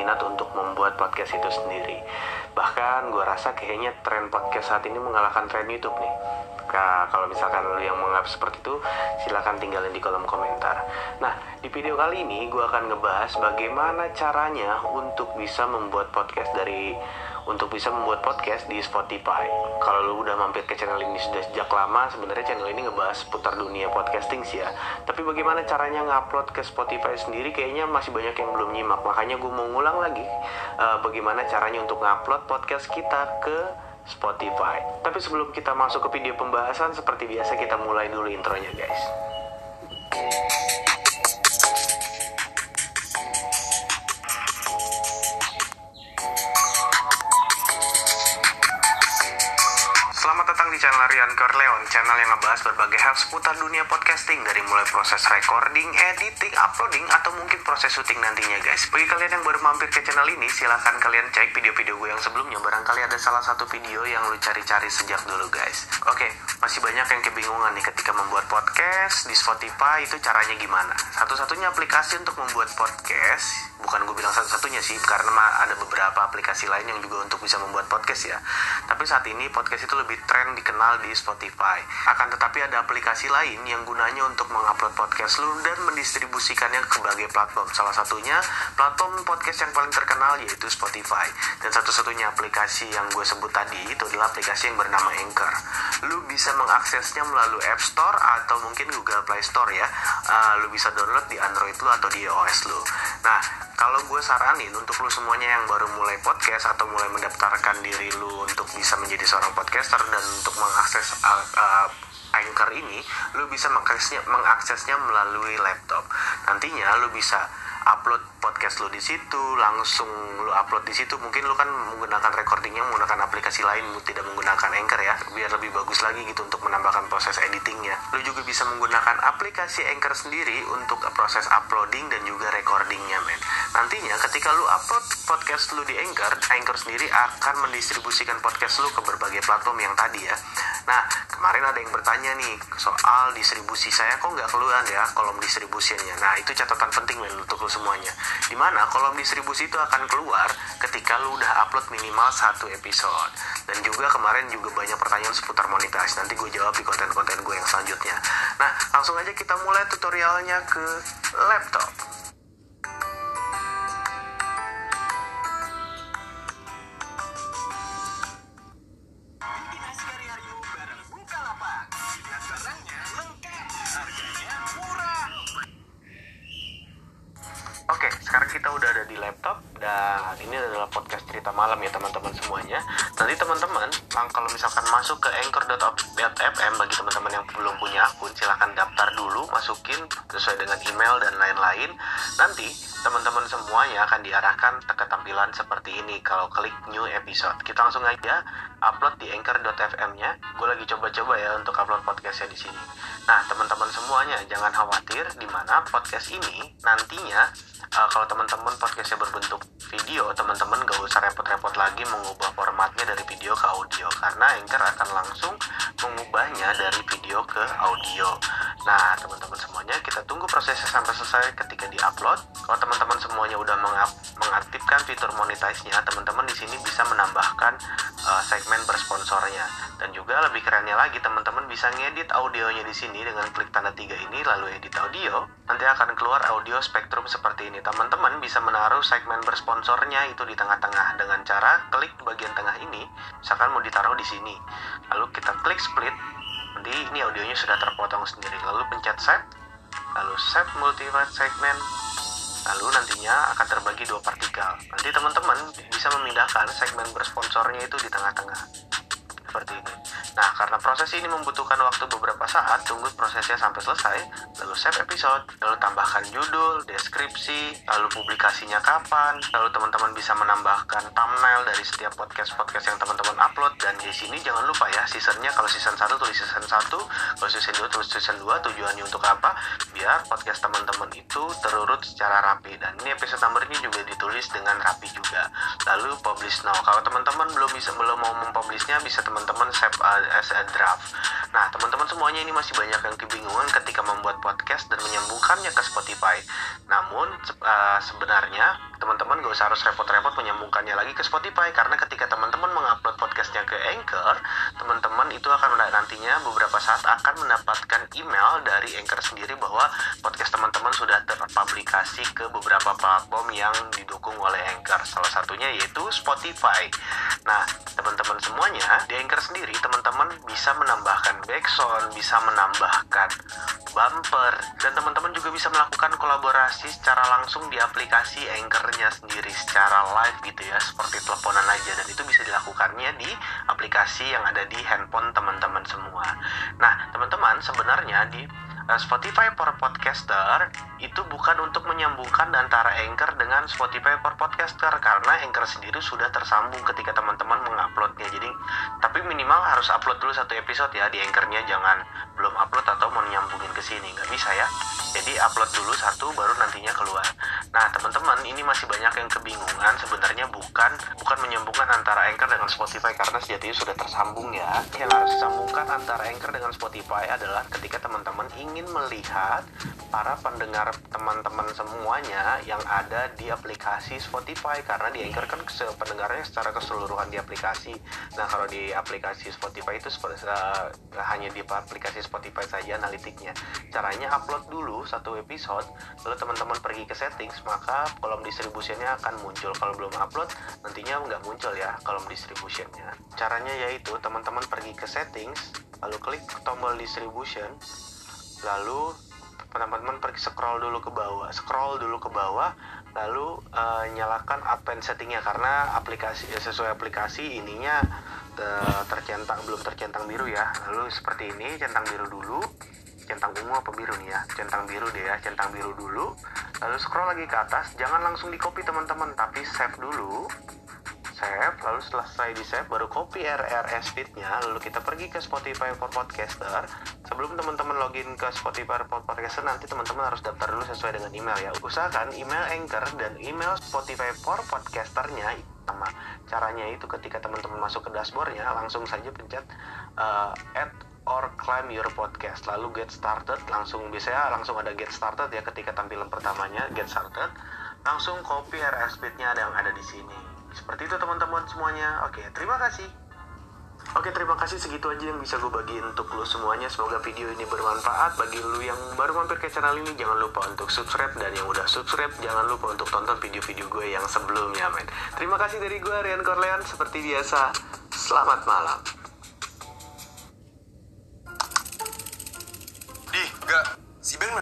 berminat untuk membuat podcast itu sendiri. Bahkan gue rasa kayaknya tren podcast saat ini mengalahkan tren YouTube nih. Nah, kalau misalkan lo yang menganggap seperti itu, silahkan tinggalin di kolom komentar. Nah, di video kali ini gue akan ngebahas bagaimana caranya untuk bisa membuat podcast dari untuk bisa membuat podcast di Spotify. Kalau lu udah mampir ke channel ini sudah sejak lama, sebenarnya channel ini ngebahas seputar dunia podcasting sih ya. Tapi bagaimana caranya ngupload ke Spotify sendiri kayaknya masih banyak yang belum nyimak. Makanya gue mau ngulang lagi uh, bagaimana caranya untuk ngupload podcast kita ke Spotify. Tapi sebelum kita masuk ke video pembahasan, seperti biasa kita mulai dulu intronya guys. Channel Rian Corleone, channel yang ngebahas berbagai hal seputar dunia podcasting dari mulai proses recording, editing, uploading, atau mungkin proses syuting nantinya guys. Bagi kalian yang baru mampir ke channel ini, silahkan kalian cek video-video gue yang sebelumnya. Barangkali ada salah satu video yang lu cari-cari sejak dulu guys. Oke, masih banyak yang kebingungan nih ketika membuat podcast di Spotify itu caranya gimana. Satu-satunya aplikasi untuk membuat podcast bukan gue bilang satu-satunya sih karena ada beberapa aplikasi lain yang juga untuk bisa membuat podcast ya. Tapi saat ini podcast itu lebih tren dikenal di Spotify. Akan tetapi ada aplikasi lain yang gunanya untuk mengupload podcast lu dan mendistribusikannya ke berbagai platform. Salah satunya platform podcast yang paling terkenal yaitu Spotify. Dan satu-satunya aplikasi yang gue sebut tadi itu adalah aplikasi yang bernama Anchor. Lu bisa mengaksesnya melalui App Store atau mungkin Google Play Store ya. Uh, lu bisa download di Android lu atau di iOS lu nah kalau gue saranin untuk lu semuanya yang baru mulai podcast atau mulai mendaftarkan diri lu untuk bisa menjadi seorang podcaster dan untuk mengakses uh, uh, Anchor ini, lu bisa mengaksesnya, mengaksesnya melalui laptop. Nantinya lu bisa upload podcast lo di situ langsung lo upload di situ mungkin lo kan menggunakan recordingnya menggunakan aplikasi lain tidak menggunakan anchor ya. Biar lebih bagus lagi gitu untuk menambahkan proses editingnya. Lo juga bisa menggunakan aplikasi anchor sendiri untuk proses uploading dan juga recordingnya men. Nantinya ketika lo upload podcast lo di anchor anchor sendiri akan mendistribusikan podcast lo ke berbagai platform yang tadi ya nah kemarin ada yang bertanya nih soal distribusi. Saya kok nggak keluar ya kolom distribusinya. Nah itu catatan penting men untuk lo semuanya. Di mana kolom distribusi itu akan keluar ketika lu udah upload minimal satu episode. Dan juga kemarin juga banyak pertanyaan seputar monetize nanti gue jawab di konten-konten gue yang selanjutnya. Nah langsung aja kita mulai tutorialnya ke laptop sekarang kita udah ada di laptop dan ini adalah podcast cerita malam ya teman-teman semuanya. Nanti teman-teman, kalau misalkan masuk ke anchor.fm bagi teman-teman yang belum punya akun, silahkan daftar dulu, masukin sesuai dengan email dan lain-lain. Nanti teman-teman semuanya akan diarahkan ke tampilan seperti ini kalau klik new episode. Kita langsung aja upload di anchor.fm-nya. Gue lagi coba-coba ya untuk upload podcastnya di sini. Nah, teman-teman semuanya jangan khawatir di mana podcast ini nantinya uh, kalau teman-teman podcastnya berbentuk video, teman-teman gak usah repot-repot lagi mengubah formatnya dari video ke audio karena Anchor akan langsung mengubahnya dari video ke audio. Nah, teman-teman semuanya kita tunggu prosesnya sampai selesai ketika di-upload. Semuanya udah mengaktifkan fitur monetize-nya, teman-teman di sini bisa menambahkan uh, segmen bersponsornya. Dan juga lebih kerennya lagi, teman-teman bisa ngedit audionya di sini dengan klik tanda tiga ini lalu edit audio. Nanti akan keluar audio spektrum seperti ini. Teman-teman bisa menaruh segmen bersponsornya itu di tengah-tengah dengan cara klik bagian tengah ini. Misalkan mau ditaruh di sini. Lalu kita klik split. Nanti ini audionya sudah terpotong sendiri. Lalu pencet set. Lalu set multi segmen lalu nantinya akan terbagi dua partikel. Nanti teman-teman bisa memindahkan segmen bersponsornya itu di tengah-tengah. Seperti ini. Nah, karena proses ini membutuhkan waktu beberapa saat, tunggu prosesnya sampai selesai, lalu save episode, lalu tambahkan judul, deskripsi, lalu publikasinya kapan, lalu teman-teman bisa menambahkan thumbnail dari setiap podcast-podcast yang teman-teman upload, dan di sini jangan lupa ya, seasonnya kalau season 1 tulis season 1, kalau season 2 tulis season 2, tujuannya untuk apa? Biar podcast teman-teman itu terurut secara rapi, dan ini episode numbernya juga ditulis dengan rapi juga. Lalu publish now, kalau teman-teman belum bisa belum mau mempublishnya, bisa teman-teman save uh, as a draft. Nah, teman-teman semuanya ini masih banyak yang kebingungan ketika membuat podcast dan menyambungkannya ke Spotify. Namun uh, sebenarnya teman-teman gak usah harus repot-repot menyambungkannya lagi ke Spotify karena ketika teman-teman mengupload podcastnya ke Anchor, teman-teman itu akan nantinya beberapa saat akan mendapatkan email dari Anchor sendiri bahwa podcast teman-teman sudah terpublikasi ke beberapa platform yang didukung oleh Anchor. Salah satunya yaitu Spotify. Nah, teman-teman semuanya di Anchor sendiri teman-teman bisa menambahkan backsound, bisa menambahkan bumper, dan teman-teman juga bisa melakukan kolaborasi secara langsung di aplikasi Anchor-nya sendiri secara live gitu ya, seperti teleponan aja dan itu bisa dilakukannya di aplikasi yang ada di handphone teman-teman semua. Nah, teman-teman sebenarnya di Nah, Spotify for Podcaster itu bukan untuk menyambungkan antara Anchor dengan Spotify for Podcaster karena Anchor sendiri sudah tersambung ketika teman-teman menguploadnya. Jadi, tapi minimal harus upload dulu satu episode ya di Anchornya, jangan belum upload atau mau nyambungin ke sini, nggak bisa ya. Jadi upload dulu satu baru nantinya keluar. Teman-teman, ini masih banyak yang kebingungan. Sebenarnya bukan bukan menyambungkan antara Anchor dengan Spotify karena sejatinya sudah tersambung ya. Yang harus disambungkan antara Anchor dengan Spotify adalah ketika teman-teman ingin melihat para pendengar teman-teman semuanya yang ada di aplikasi Spotify karena di Anchor kan pendengarnya secara keseluruhan di aplikasi. Nah kalau di aplikasi Spotify itu uh, hanya di aplikasi Spotify saja analitiknya. Caranya upload dulu satu episode, lalu teman-teman pergi ke settings, maka kolom distributionnya akan muncul. Kalau belum upload, nantinya nggak muncul ya kolom distributionnya. Caranya yaitu teman-teman pergi ke settings, lalu klik tombol distribution, lalu teman-teman pergi scroll dulu ke bawah scroll dulu ke bawah lalu uh, nyalakan advanced settingnya karena aplikasi sesuai aplikasi ininya uh, tercentang belum tercentang biru ya. Lalu seperti ini centang biru dulu centang ungu apa biru nih ya? Centang biru deh ya centang biru dulu. Lalu scroll lagi ke atas jangan langsung di copy teman-teman tapi save dulu. Save lalu setelah selesai di save baru copy RRS feednya lalu kita pergi ke Spotify for Podcaster sebelum teman-teman login ke Spotify for Podcaster nanti teman-teman harus daftar dulu sesuai dengan email ya. Usahakan email Anchor dan email Spotify for Podcasternya sama. Caranya itu ketika teman-teman masuk ke dashboardnya langsung saja pencet uh, add or claim your podcast. Lalu get started langsung biasanya langsung ada get started ya ketika tampilan pertamanya get started. Langsung copy RRS feednya yang ada di sini. Seperti itu teman-teman semuanya. Oke, terima kasih. Oke, terima kasih segitu aja yang bisa gue bagi untuk lo semuanya. Semoga video ini bermanfaat bagi lo yang baru mampir ke channel ini. Jangan lupa untuk subscribe dan yang udah subscribe jangan lupa untuk tonton video-video gue yang sebelumnya, men. Terima kasih dari gue Rian Corleon seperti biasa. Selamat malam. Di, gak. Si Ben